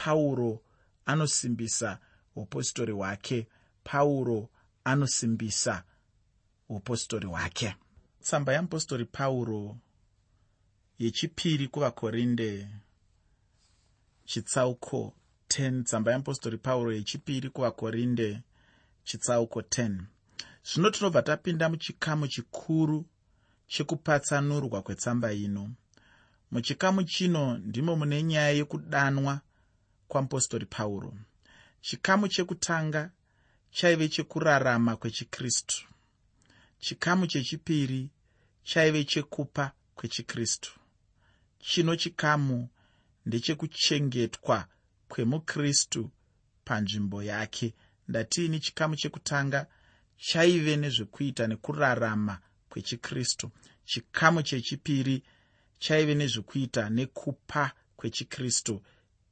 pauro anosimbisa upostori hwake pauro anosimbisa upostori hwake tsamba yeapostori pauro yechipiri kuvakorinde chitsauko 10 tsamba yeapostori pauro yechipiri kuvakorinde chitsauko 10 zvino tinobva tapinda muchikamu chikuru chekupatsanurwa kwetsamba ino. Muchikamu chino ndimo mune nyaya yekudanwa kwamupostori pauro. Chikamu chekutanga chaive chekurarama kwechikristu. Chikamu chechipiri chaive chekupa kwechikristu. Chino chikamu ndechekuchengetwa kwemukristu panzvimbo yake. Ndatiini chikamu chekutanga chaive nezvekuita nekurarama kwechikristu. Chikamu chechipiri chaive nezvekuita nekupa kwechikristu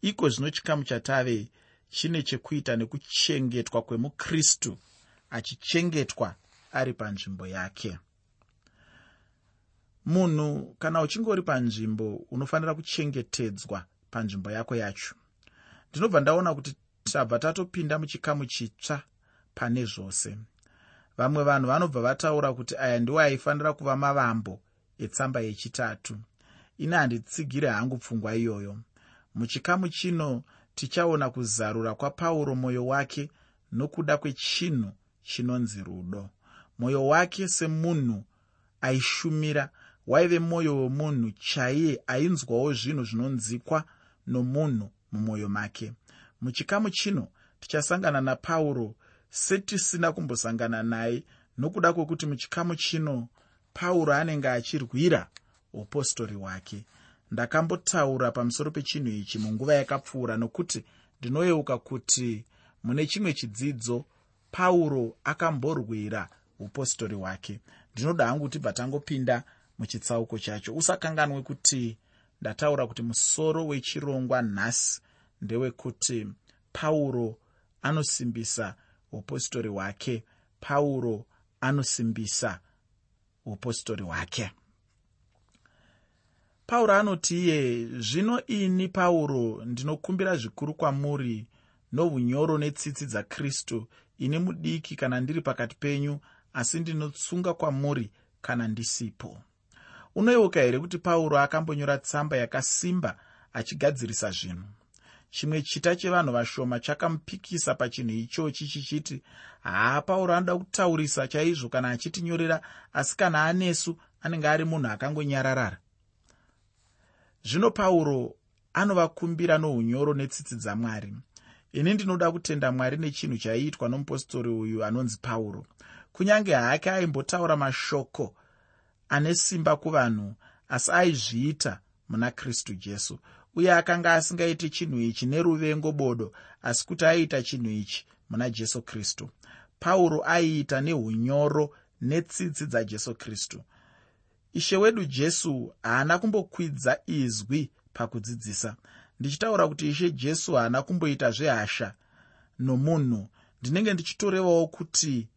iko zvino chikamu chatave chine chekuita nekuchengetwa kwemukristu achichengetwa ari panzvimbo yake. Munhu kana uchinge uri panzvimbo unofanira kuchengetedzwa panzvimbo yako yacho. Ndinobva ndaona kuti tabva tatopinda muchikamu chitsva pane zvose. Vamwe vanhu vanobva vataura kuti aya ndiwo aifanira kuva mavambo etsamba yechitatu. Ini handitsigiri hangu pfungwa iyoyo muchikamu chino tichaona kuzarura kwapauro mwoyo wake nokuda kwechinhu chinonzi rudo. Mwoyo wake semunhu aishumira waive mwoyo wemunhu chaiye ainzwawo zvinhu zvinonzikwa nomunhu mumwoyo make. Muchikamu chino tichasangana napauro setisina kumbosangana naye nokuda kwokuti muchikamu chino pauro anenge achirwira upostori hwake ndakambotaura pamusoro pechinhu ichi munguva yakapfuura nokuti ndinoyeuka kuti mune chimwe chidzidzo pauro akamborwira upostori hwake. Ndinoda hangu tibva tangopinda muchitsauko chacho. Usakanganwe kuti ndataura kuti musoro wechirongwa nhasi ndewekuti pauro anosimbisa upostori hwake. Pauro anosimbisa upostori hwake pauro anoti iye zvino ini pauro ndinokumbira zvikuru kwamuri nounyoro netsitsi dzakristu. Ini mudiki kana ndiri pakati penyu asi ndinotsunga kwamuri kana ndisipo. Unoyeuka here kuti pauro akambonyora tsamba yakasimba achigadzirisa zvinhu? Chimwe chita chevanhu vashoma chakamupikisa pachinhu ichochi chichiti haa pauro anoda kutaurisa chaizvo kana achitinyorera asi kana anesu anenge ari munhu akangonyararara zvino pauro anovakumbira nounyoro netsitsi dzamwari. Ini ndinoda kutenda mwari nechinhu chaiitwa nomupostori uyu anonzi pauro. Kunyange hake aimbotaura mashoko ane simba kuvanhu asi aizviita muna kristu jesu. Uye akanga asingaiti chinhu ichi neruvengo bodo asi kuti aiita chinhu ichi muna jesu kristu. Pauro aiita neunyoro netsitsi dzajesu kristu ishe wedu jesu haana kumbokwidza izwi pakudzidzisa. Ndichitaura kuti ishe jesu haana kumboita zvehasha nomunhu. Ndinenge ndichitorevawo kuti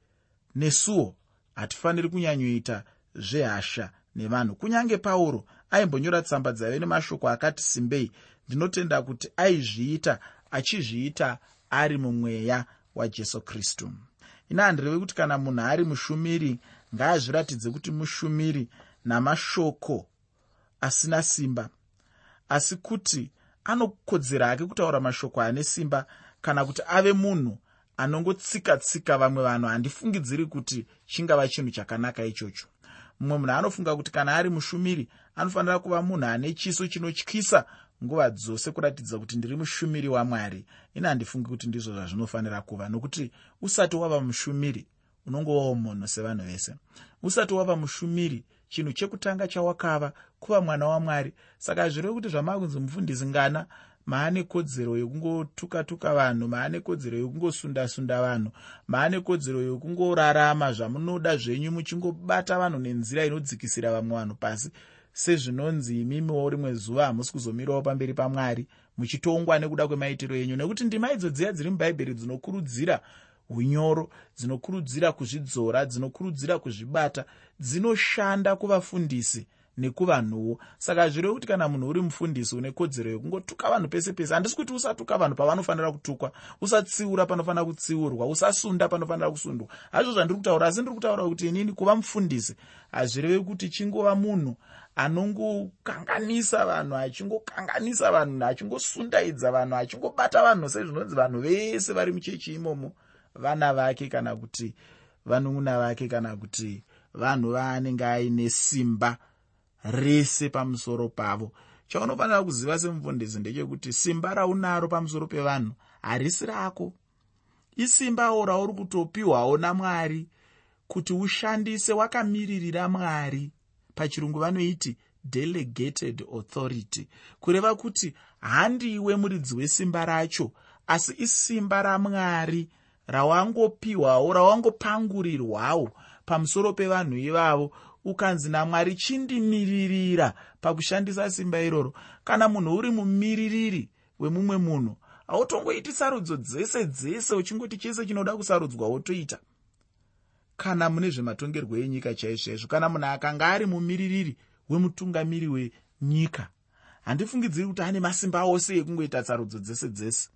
nesuwo hatifaniri kunyanyoita zvehasha nevanhu. Kunyange pauro aimbonyora tsamba dzaive nemashoko akati simbei ndinotenda kuti aizviita achizviita ari mumweya wajesu kristu. Ina handirevi kuti kana munhu ari mushumiri ngaazviratidze kuti mushumiri namashoko asina simba. Asi kuti anokodzera hake kutaura mashoko ane simba kana kuti ave munhu anongotsika-tsika vamwe vanhu handifungidziri kuti chingava chinhu chakanaka ichocho. Mumwe munhu anofunga kuti kana ari mushumiri anofanira kuva munhu ane chiso chinotyisa nguva dzose kuratidza kuti ndiri mushumiri wamwari. Ini handifungi kuti ndizvo zvazvinofanira kuva nokuti usati wava mushumiri unongovawo munhu sevanhu vese. Usati wava mushumiri chinhu chekutanga chawakava kuva mwana wamwari. Saka zvireve kuti zvamakunzi mufundisi ngana maane kodzero yekungotuka-tuka vanhu maane kodzero yekungosunda-sunda vanhu maane kodzero yekungorarama zvamunoda zvenyu muchingobata vanhu nenzira inodzikisira vamwe vanhu pasi. Sezvinonzi imimiwo rimwe zuva hamusi kuzomirawo pamberi pamwari muchitongwa nekuda kwemaitiro enyu. Nekuti ndima idzo dziya dziri mubhaibheri dzinokurudzira unyoro dzinokurudzira kuzvidzora dzinokurudzira kuzvibata dzinoshanda kuvafundisi nekuvanhuwo. Saka zvireve kuti kana munhu uri mufundisi une kodzero yekungotuka vanhu pese pese handisi kuti usatuka vanhu pavanofanira kutukwa usatsiura panofanira kutsiurwa usasunda panofanira kusundwa. Hazvo zvandiri kutaura asi ndiri kutaura kuti inini kuva mufundisi hazvireve kuti chingova munhu anongokanganisa vanhu achingokanganisa vanhu achingosundaidza vanhu achingobata vanhu sezvinonzi vanhu vese vari muchechi imomo vana vake kana kuti vanun'una vake kana kuti vanhu vaanenge aine simba rese pamusoro pavo. Chaunofanira kuziva semufundisi ndechekuti simba raunaro pamusoro pevanhu harisi rako isimbawo rauri kutopiwawo namwari kuti ushandise wakamiririra mwari. Pachirungu vanoiti delegated authority kureva kuti handiwe muridzi wesimba racho asi isimba ramwari rawangopiwawo rawangopangurirwawo pamusoro pevanhu ivavo. Ukanzi namwari chindimiririra pakushandisa simba iroro kana munhu uri mumiririri wemumwe munhu hautongoiti sarudzo dzese dzese uchingoti chese chinoda kusarudzwa wotoita. Kana mune zvematongerwo enyika chaizvaizvo kana munhu akanga ari mumiririri wemutungamiri wenyika handifungidziri kuti ane masimba ose ekungoita sarudzo dzese dzese.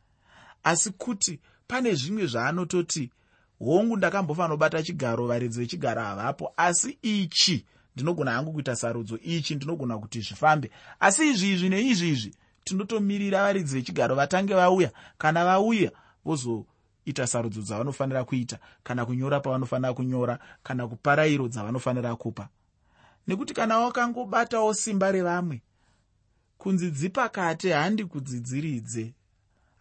Asi kuti pane zvimwe zvaanototi hongu ndakambofanobata chigaro varidzi vechigaro havapo asi ichi ndinogona hangu kuita sarudzo ichi ndinogona kuti zvifambe. Asi izvi izvi neizvi izvi tinotomirira varidzi vechigaro vatange vauya. Kana vauya vozoita sarudzo dzavanofanira kuita kana kunyora pavanofanira kunyora kana kuparairo dzavanofanira kupa. Nekuti kana wakangobatawo simba revamwe kunzi dzipakate handi kudzidziridze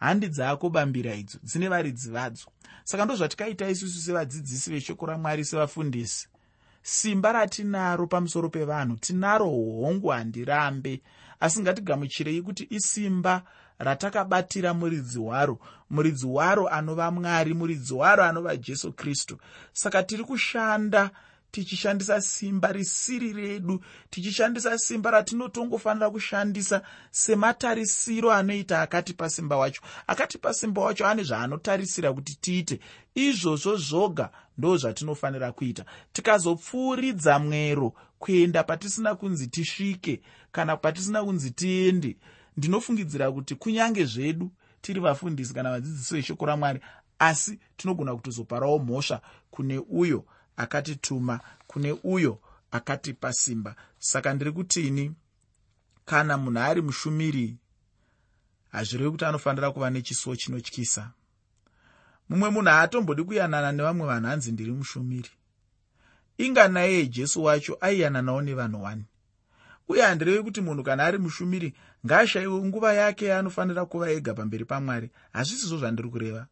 handi dzako bambira idzo dzine varidzi vadzo. Saka ndozvatikaita isusu sevadzidzisi veshoko ramwari sevafundisi. Simba ratinaro pamusoro pevanhu tinaro hongu handirambe. Asi ngatigamuchirei kuti isimba ratakabatira muridzi waro muridzi waro anova mwari muridzi waro anova jesu kristu. Saka tiri kushanda tichishandisa simba risiri redu tichishandisa simba ratinotongofanira kushandisa sematarisiro anoita akatipa simba wacho. Akatipa simba wacho ane zvaanotarisira kuti tiite izvozvo zvoga ndo zvatinofanira kuita. Tikazopfuuridza mwero kuenda patisina kunzi tisvike kana patisina kunzi tiende. Ndinofungidzira kuti kunyange zvedu tiri vafundisi kana vadzidzisi veshoko ramwari asi tinogona kutozoparawo mhosva kune uyo akatituma kune uyo akatipa simba. Saka ndiri kutini? Kana munhu ari mushumiri hazvirevi kuti anofanira kuva nechisuwo chinotyisa. Mumwe munhu haatombodi kuyanana nevamwe vanhu hanzi ndiri mushumiri. Inga naiye jesu wacho aiyananawo nevanhu wani. Uye handirevi kuti munhu kana ari mushumiri ngaashayiwe nguva yake yaanofanira kuva ega pamberi pamwari. Hazvisizvo zvandiri kureva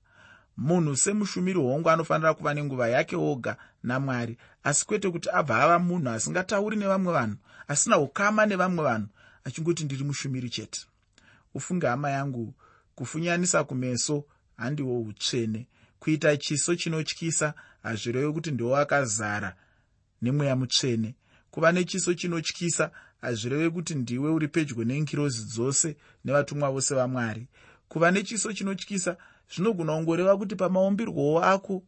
munhu semushumiri hongu anofanira kuva nenguva yake oga namwari. Asi kwete kuti abva ava munhu asingatauri nevamwe vanhu asina ukama nevamwe vanhu achingoti ndiri mushumiri chete. Ufunge hama yangu kufunyanisa kumeso handiwo utsvene. Kuita chiso chinotyisa hazvirevi kuti ndiwo akazara nemweya mutsvene. Kuva nechiso chinotyisa hazvireve kuti ndiwe uri pedyo nenkirozi dzose nevatumwa vose vamwari. Kuva nechiso chinotyisa zvinogona kungoreva kuti pamaumbirwowo ako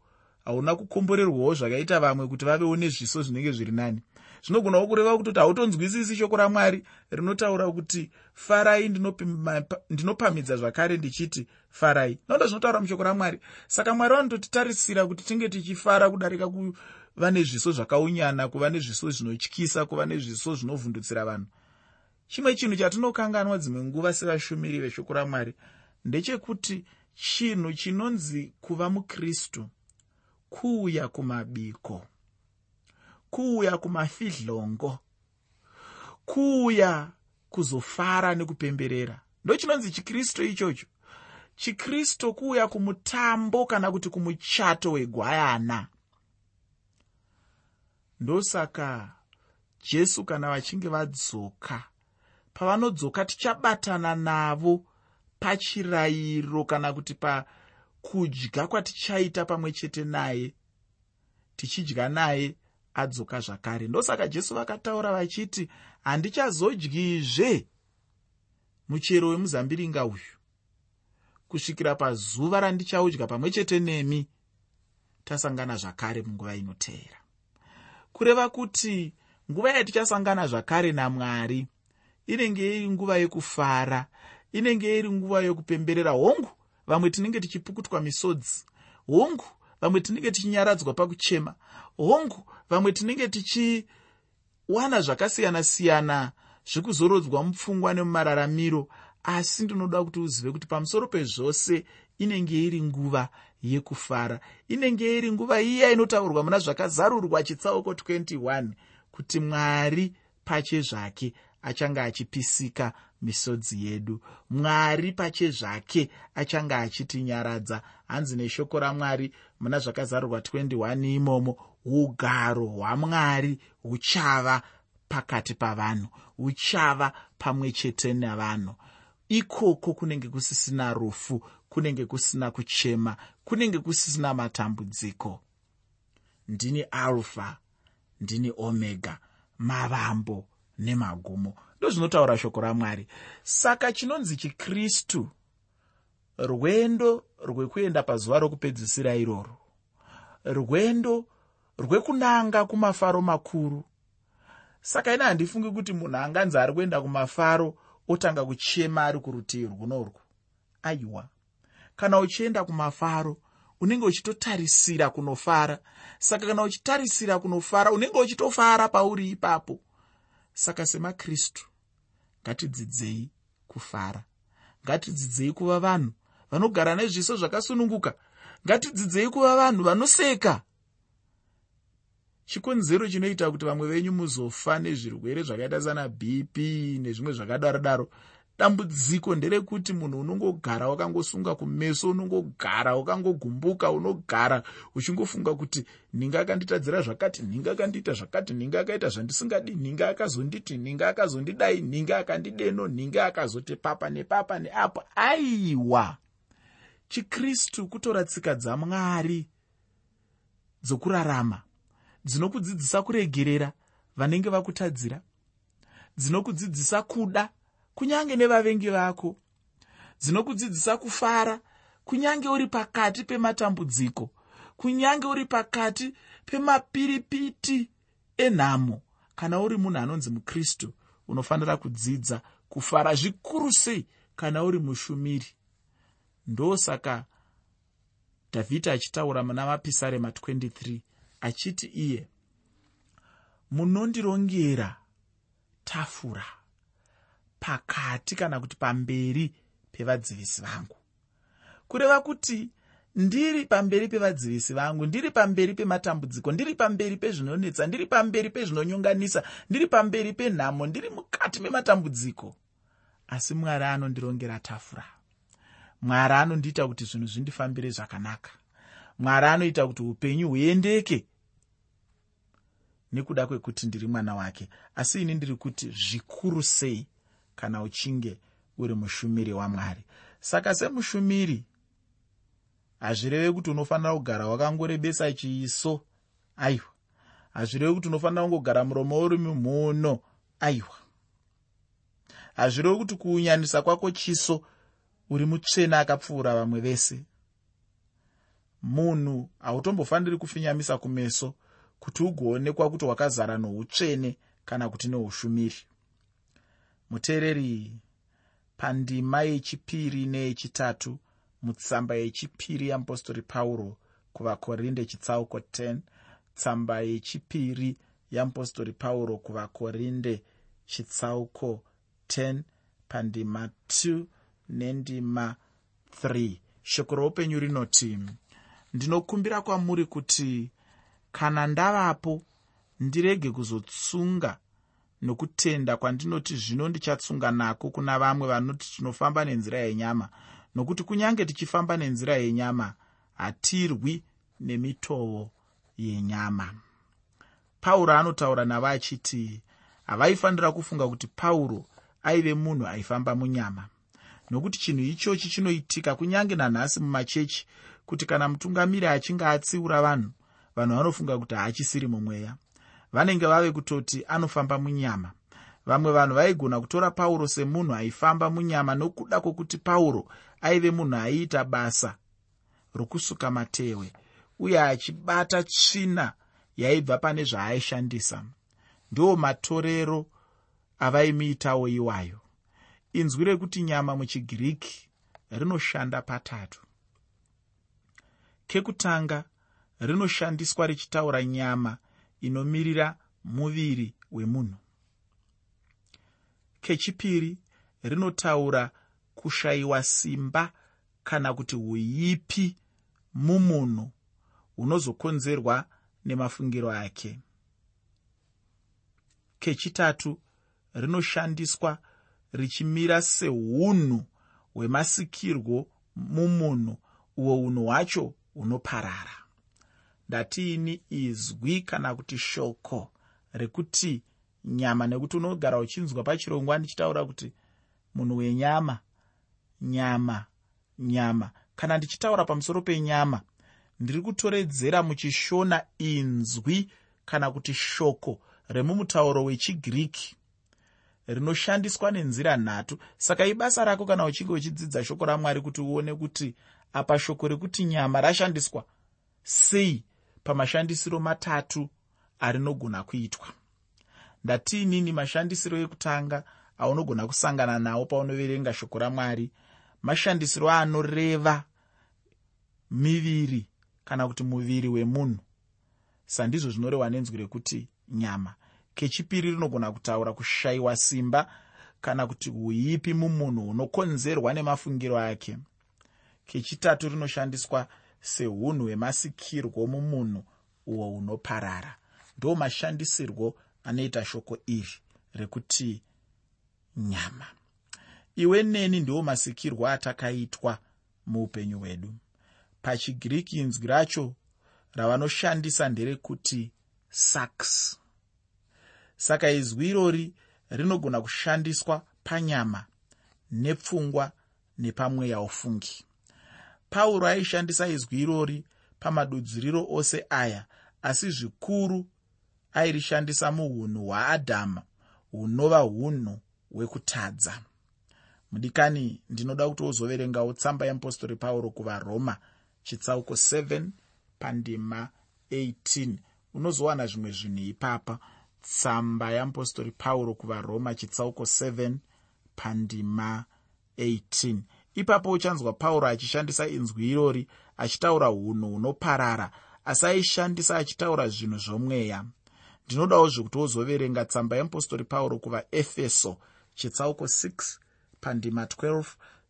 hauna kukomborerwawo zvakaita vamwe kuti vavewo nezviso zvinenge zviri nani. Zvinogonawo kureva kutoti hautonzwisisi shoko ramwari rinotaura kuti farai ndinopamidza zvakare ndichiti farai nondo zvinotaura mushoko ramwari. Saka mwari vanototitarisira kuti tinge tichifara kudarika kuva nezviso zvakaunyana kuva nezviso zvinotyisa kuva nezviso zvinovhundutsira vanhu. Chimwe chinhu chatinokanganwa dzimwe nguva sevashumiri veshoko ramwari ndechekuti chinhu chinonzi kuva mukristu kuuya kumabiko kuuya kumafidhlongo kuuya kuzofara nekupemberera. Ndochinonzi chikristu ichocho. Chikristu kuuya kumutambo kana kuti kumuchato wegwayana. Ndosaka jesu kana vachinge vadzoka pavanodzoka tichabatana navo pachirayiro kana kuti pakudya kwatichaita pamwe chete naye tichidya naye adzoka zvakare. Ndosaka jesu vakataura vachiti handichazodyizve muchero wemuzambiringa uyu. Kusvikira pazuva randichaudya pamwe chete nemi tasangana zvakare munguva inoteera. Kureva kuti nguva yatichasangana zvakare namwari inenge iri nguva yekufara inenge iri nguva yokupemberera hongu vamwe tinenge tichipukutwa misodzi. Hongu vamwe tinenge tichinyaradzwa pakuchema. Hongu vamwe tinenge tichiwana zvakasiyana-siyana zvekuzorodzwa mupfungwa nemumararamiro asi ndinoda kuti uzive kuti pamusoro pezvose inenge iri nguva yekufara. Inenge iri nguva iya inotaurwa muna zvakazarurwa chitsauko 21 kuti mwari pache zvake achange achipisika misodzi yedu. Mwari pache zvake achange achitinyaradza. Hanzi neshoko ramwari muna zvakazarurwa 21 imomo ugaro hwamwari huchava pakati pavanhu huchava pamwe chete navanhu. Ikoko kunenge kusisina rufu kunenge kusina kuchema kunenge kusisina matambudziko. Ndini alfa ndini omega mavambo nemagumo ndozvinotaura shoko ramwari. Saka chinonzi chikristu rwendo rwekuenda pazuva rokupedzisira iroro rwendo rwekunanga kumafaro makuru. Saka ine handifungi kuti munhu anganzi ari kuenda kumafaro otanga kuchema ari kurutivi rwunorwo aiwa kana uchienda kumafaro unenge uchitotarisira kunofara saka kana uchitarisira kunofara unenge uchitofara pauri ipapo. Saka semakristu ngatidzidzei kufara. Ngatidzidzei kuva vanhu vanogara nezviso zvakasununguka. Ngatidzidzei kuva vanhu vanoseka. Chikonzero chinoita kuti vamwe venyu muzofa nezvirwere zvakaita sana bp nezvimwe zvakadaro daro dambudziko nderekuti munhu unongogara wakangosunga kumeso unongogara wakangogumbuka unogara uchingofunga kuti nhinga akanditadzira zvakati nhinga akandiita zvakati nhinga akaita zvandisingadi nhinga akazonditi nhinga akazondidai nhinga akandideno nhinga akazoti papa nepapa neapo. Aiwa! Chikristu kutora tsika dzamwari dzokurarama dzinokudzidzisa kuregerera vanenge vakutadzira dzinokudzidzisa kuda kunyange nevavengi vako. Dzinokudzidzisa kufara kunyange uri pakati pematambudziko kunyange uri pakati pemapiripiti enhamo. Kana uri munhu anonzi mukristu unofanira kudzidza kufara zvikuru sei kana uri mushumiri. Ndosaka dhavhidhi achitaura muna mapisarema 23 achiti iye munondirongera tafura pakati kana kuti pamberi pevadzivisi vangu. Kureva kuti ndiri pamberi pevadzivisi vangu ndiri pamberi pematambudziko ndiri pamberi pezvinonetsa ndiri pamberi pezvinonyonganisa ndiri pamberi penhamo ndiri mukati mematambudziko. Asi mwari anondirongera tafura. Mwari anondiita kuti zvinhu zvindifambire zvakanaka. Mwari anoita kuti upenyu huendeke. Nekuda kwekuti ndiri mwana wake asi ini ndiri kuti zvikuru sei kana uchinge uri mushumiri wamwari. Saka semushumiri hazvireve kuti unofanira kugara wakangorebesa chiiso aiwa. Hazvireve kuti unofanira kungogara muromo uri mumhuno aiwa. Hazvireve kuti kuunyanisa kwako chiso uri mutsvena akapfuura vamwe vese. Munhu hautombofaniri kufinyamisa kumeso kuti ugoonekwa kuti wakazara noutsvene kana kuti neushumiri muteereri pandima yechipiri neyechitatu mutsamba yechipiri yeapostori pauro kuvakorinde chitsauko 10 tsamba yechipiri yeapostori pauro kuvakorinde chitsauko 10 pandima 2 nendima 3 shoko roupenyu rinoti ndinokumbira kwamuri kuti kana ndavapo ndirege kuzotsunga nokutenda kwandinoti zvino ndichatsunga nako kuna vamwe vanoti tinofamba nenzira yenyama nokuti kunyange tichifamba nenzira yenyama hatirwi nemitoo yenyama. Pauro anotaura navo achiti havaifanira kufunga kuti pauro aive munhu aifamba munyama. Nokuti chinhu ichochi chinoitika kunyange nanhasi mumachechi kuti kana mutungamiri achinge atsiura vanhu vanhu vanofunga kuti haachisiri mumweya vanenge vave kutoti anofamba munyama. Vamwe vanhu vaigona kutora pauro semunhu aifamba munyama nokuda kwokuti pauro aive munhu aiita basa rokusuka matewe uye achibata tsvina yaibva pane zvaaishandisa. Ndiwo matorero avaimiitawo iwayo. Inzwi rekuti nyama muchigiriki rinoshanda patatu. Kekutanga rinoshandiswa richitaura nyama inomirira muviri wemunhu. Kechipiri rinotaura kushayiwa simba kana kuti uipi mumunhu hunozokonzerwa nemafungiro ake. Kechitatu rinoshandiswa richimira seunhu hwemasikirwo mumunhu uhwo unhu hwacho hunoparara ndatiini izwi kana kuti shoko rekuti nyama nekuti unogara uchinzwa pachirongwa ndichitaura kuti munhu wenyama nyama nyama. Kana ndichitaura pamusoro penyama ndiri kutoredzera muchishona inzwi kana kuti shoko remumutauro wechigiriki rinoshandiswa nenzira nhatu. Saka ibasa rako kana uchinge uchidzidza shoko ramwari kuti uone kuti apa shoko rekuti nyama rashandiswa sei pamashandisiro matatu arinogona kuitwa. Ndatiinini mashandisiro ekutanga aunogona kusangana nawo paunoverenga shoko ramwari. Mashandisiro anoreva miviri kana kuti muviri wemunhu. Sandizvo zvinorehwa nenzwi rekuti nyama. Kechipiri rinogona kutaura kushayiwa simba kana kuti uipi mumunhu hunokonzerwa nemafungiro ake. Kechitatu rinoshandiswa seunhu hwemasikirwo mumunhu uhwo hunoparara ndo mashandisirwo anoita shoko iri rekuti nyama. Iwe neni ndiwo masikirwo atakaitwa muupenyu hwedu. Pachigiriki inzwi racho ravanoshandisa nderekuti sax saka izwi irori rinogona kushandiswa panyama nepfungwa nepamweya ofungi pauro aishandisa izwi irori pamadudziriro ose aya asi zvikuru airishandisa muunhu hwaadhama hunova unhu hwekutadza. Mudikani ndinoda kuti wozoverengawo tsamba yeapostori pauro kuvaroma chitsauko 7 pandima 18 unozowana zvimwe zvinhu ipapa. Tsamba yeapostori pauro kuvaroma chitsauko 7 pandima 18 ipapo uchanzwa pauro achishandisa inzwi irori achitaura unhu hunoparara asi aishandisa achitaura zvinhu zvomweya. Ndinodawo zvekuti wozoverenga tsamba yeapostori pauro kuvaefeso chitsauko 6 pandima 12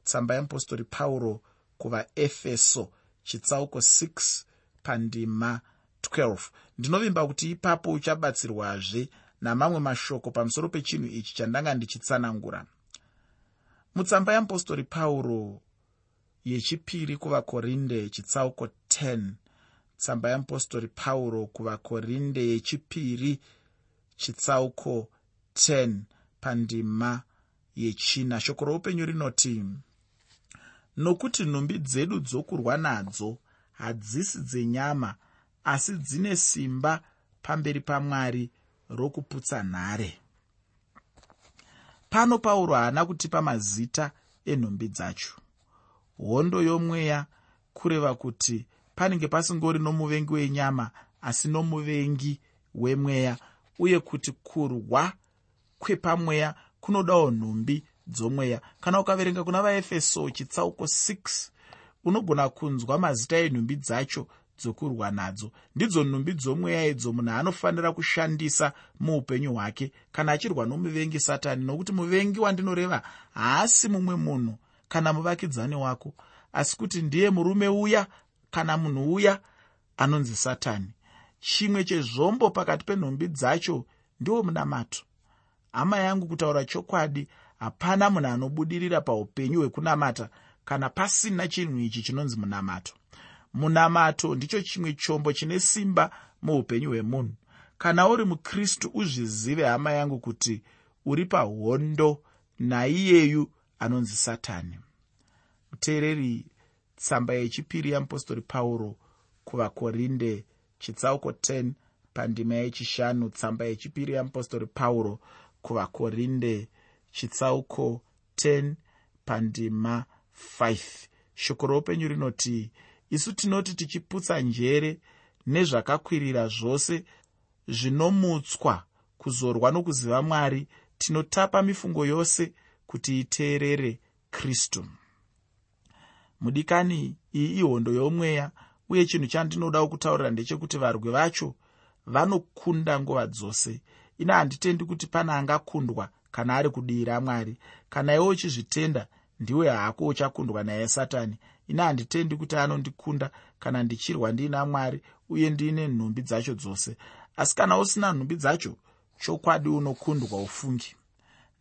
tsamba yeapostori pauro kuvaefeso chitsauko 6 pandima 12 ndinovimba kuti ipapo uchabatsirwazve namamwe mashoko pamusoro pechinhu ichi chandanga ndichitsanangura mutsamba yeapostori pauro yechipiri kuvakorinde chitsauko 10 tsamba yeapostori pauro kuvakorinde yechipiri chitsauko 10 pandima yechina. Shoko roupenyu rinoti nokuti nhumbi dzedu dzokurwa nadzo hadzisi dzenyama asi dzine simba pamberi pamwari rokuputsa nhare pano pauro haana kutipa mazita enhumbi dzacho. Hondo yomweya kureva kuti panenge pasingori nomuvengi wenyama asi nomuvengi wemweya uye kuti kurwa kwepamweya kunodawo nhumbi dzomweya. Kana ukaverenga kuna vaefeso chitsauko 6 unogona kunzwa mazita enhumbi dzacho dzokurwa nadzo. Ndidzo nhumbi dzomweya idzo munhu anofanira kushandisa muupenyu hwake. Kana achirwa nomuvengi satani nokuti muvengi wandinoreva haasi mumwe munhu kana muvakidzani wako. Asi kuti ndiye murume uya kana munhu uya anonzi satani. Chimwe chezvombo pakati penhumbi dzacho ndiwo munamato. Hama yangu kutaura chokwadi hapana munhu anobudirira paupenyu hwekunamata kana pasina chinhu ichi chinonzi munamato munamato ndicho chimwe chombo chine simba muupenyu hwemunhu. Kana uri mukristu uzvizive hama yangu kuti uri pahondo naiyeyu anonzi satani. Muteereri tsamba yechipiri yeapostori pauro kuvakorinde chitsauko 10 pandima yechishanu tsamba yechipiri yeapostori pauro kuvakorinde chitsauko 10 pandima 5 shoko roupenyu rinoti isu tinoti tichiputsa njere nezvakakwirira zvose zvinomutswa kuzorwa nokuziva mwari tinotapa mifungo yose kuti iteerere kristu. Mudikani iyi ihondo yomweya uye chinhu chandinodawo kutaurira ndechekuti varwi vacho vanokunda nguva dzose. Ine handitendi kuti pana angakundwa kana ari kudii ramwari kana iwe uchizvitenda ndiwe hako uchakundwa naye satani ine handitendi kuti anondikunda kana ndichirwa ndiina mwari uye ndiine nhumbi dzacho dzose. Asi kana usina nhumbi dzacho chokwadi unokundwa ufungi.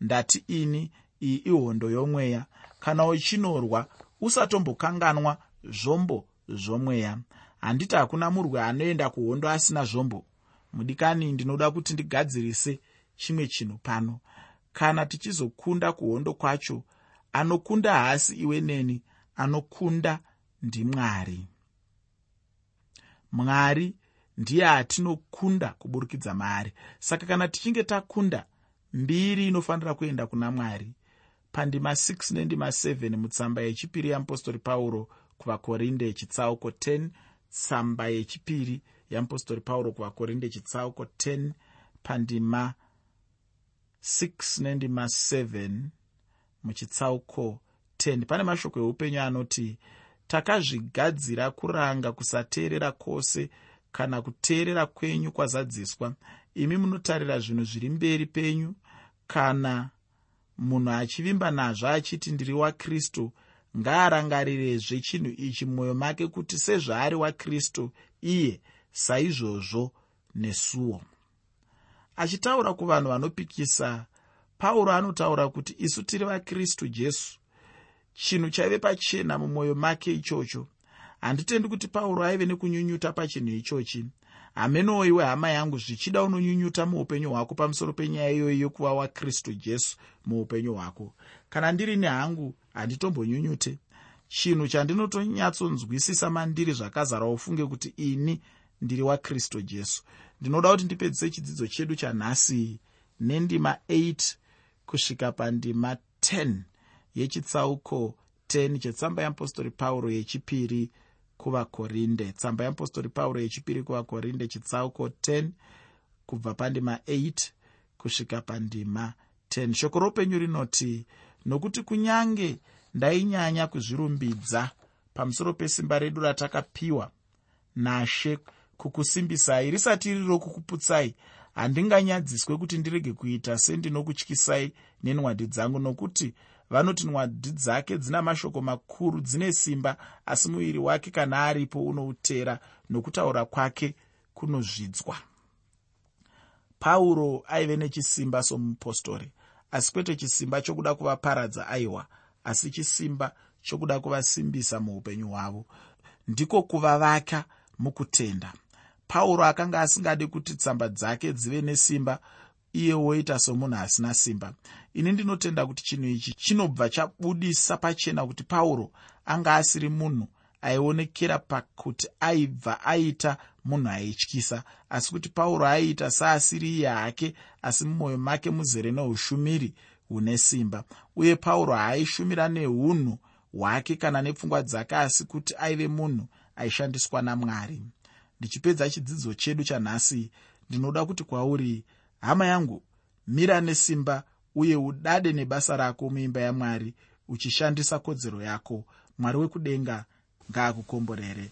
Ndati ini iyi ihondo yomweya. Kana uchinorwa usatombokanganwa zvombo zvomweya. Handiti hakuna murwe anoenda kuhondo asina zvombo. Mudikani ndinoda kuti ndigadzirise chimwe chinhu pano. Kana tichizokunda kuhondo kwacho anokunda haasi iwe neni anokunda ndimwari mwari. Ndiye atinokunda kuburikidza maari saka kana tichinge takunda mbiri inofanira kuenda kuna mwari. Pandima 6 nendima 7 mutsamba yechipiri yeapostori pauro kuvakorinde chitsauko 10 tsamba yechipiri yeapostori pauro kuvakorinde chitsauko 10 pandima 6 nendima 7 muchitsauko 10 pane mashoko eupenyu anoti takazvigadzira kuranga kusateerera kwose kana kuteerera kwenyu kwazadziswa. Imi munotarira zvinhu zviri mberi penyu. Kana munhu achivimba nazvo achiti ndiri wakristu ngaarangarirezve chinhu ichi mumwoyo make kuti sezvaari wakristu iye saizvozvo nesuwo. Achitaura kuvanhu vanopikisa pauro anotaura kuti isu tiri vakristu jesu chinhu chaive pachena mumwoyo make ichocho. Handitendi kuti pauro aive nekunyunyuta pachinhu ichochi. Hamenoiwe hama yangu zvichida unonyunyuta muupenyu hwako pamusoro penyaya iyoyi yokuva wakristu jesu muupenyu hwako. Kana ndiri nehangu handitombonyunyute. Chinhu chandinotonyatsonzwisisa mandiri zvakazara ufunge kuti ini ndiri wakristu jesu. Ndinoda kuti ndipedzise chidzidzo chedu chanhasi nendima 8 kusvika pandima 10 yechitsauko 10 chetsamba yeapostori pauro yechipiri kuvakorinde. Tsamba yeapostori pauro yechipiri kuvakorinde chitsauko 10 kubva pandima 8 kusvika pandima 10 shoko roupenyu rinoti nokuti kunyange ndainyanya kuzvirumbidza pamusoro pesimba redu ratakapiwa nashe kukusimbisai. Risati riri rokukuputsai handinganyadziswe kuti ndirege kuita. Sendinokutyisai nenwadi dzangu nokuti vanoti nwadi dzake dzina mashoko makuru dzine simba asi muviri wake kana aripo unoutera nokutaura kwake kunozvidzwa. Pauro aive nechisimba somupostori asi kwete chisimba chokuda kuvaparadza aiwa asi chisimba chokuda kuvasimbisa muupenyu hwavo. Ndiko kuvavaka mukutenda. Pauro akanga asingadi kuti tsamba dzake dzive nesimba iye woita somunhu asina simba. Ini ndinotenda kuti chinhu ichi chinobva chabudisa pachena kuti pauro anga asiri munhu aionekera pakuti aibva aita munhu aityisa. Asi kuti pauro aiita saasiri iye hake asi mumwoyo make muzere neushumiri hune simba. Uye pauro haaishumira neunhu hwake kana nepfungwa dzake asi kuti aive munhu aishandiswa namwari. Ndichipedza chidzidzo chedu chanhasi. Ndinoda kuti kwauri hama yangu mira nesimba uye udade nebasa rako muimba yamwari uchishandisa kodzero yako. Mwari wekudenga ngaakukomborere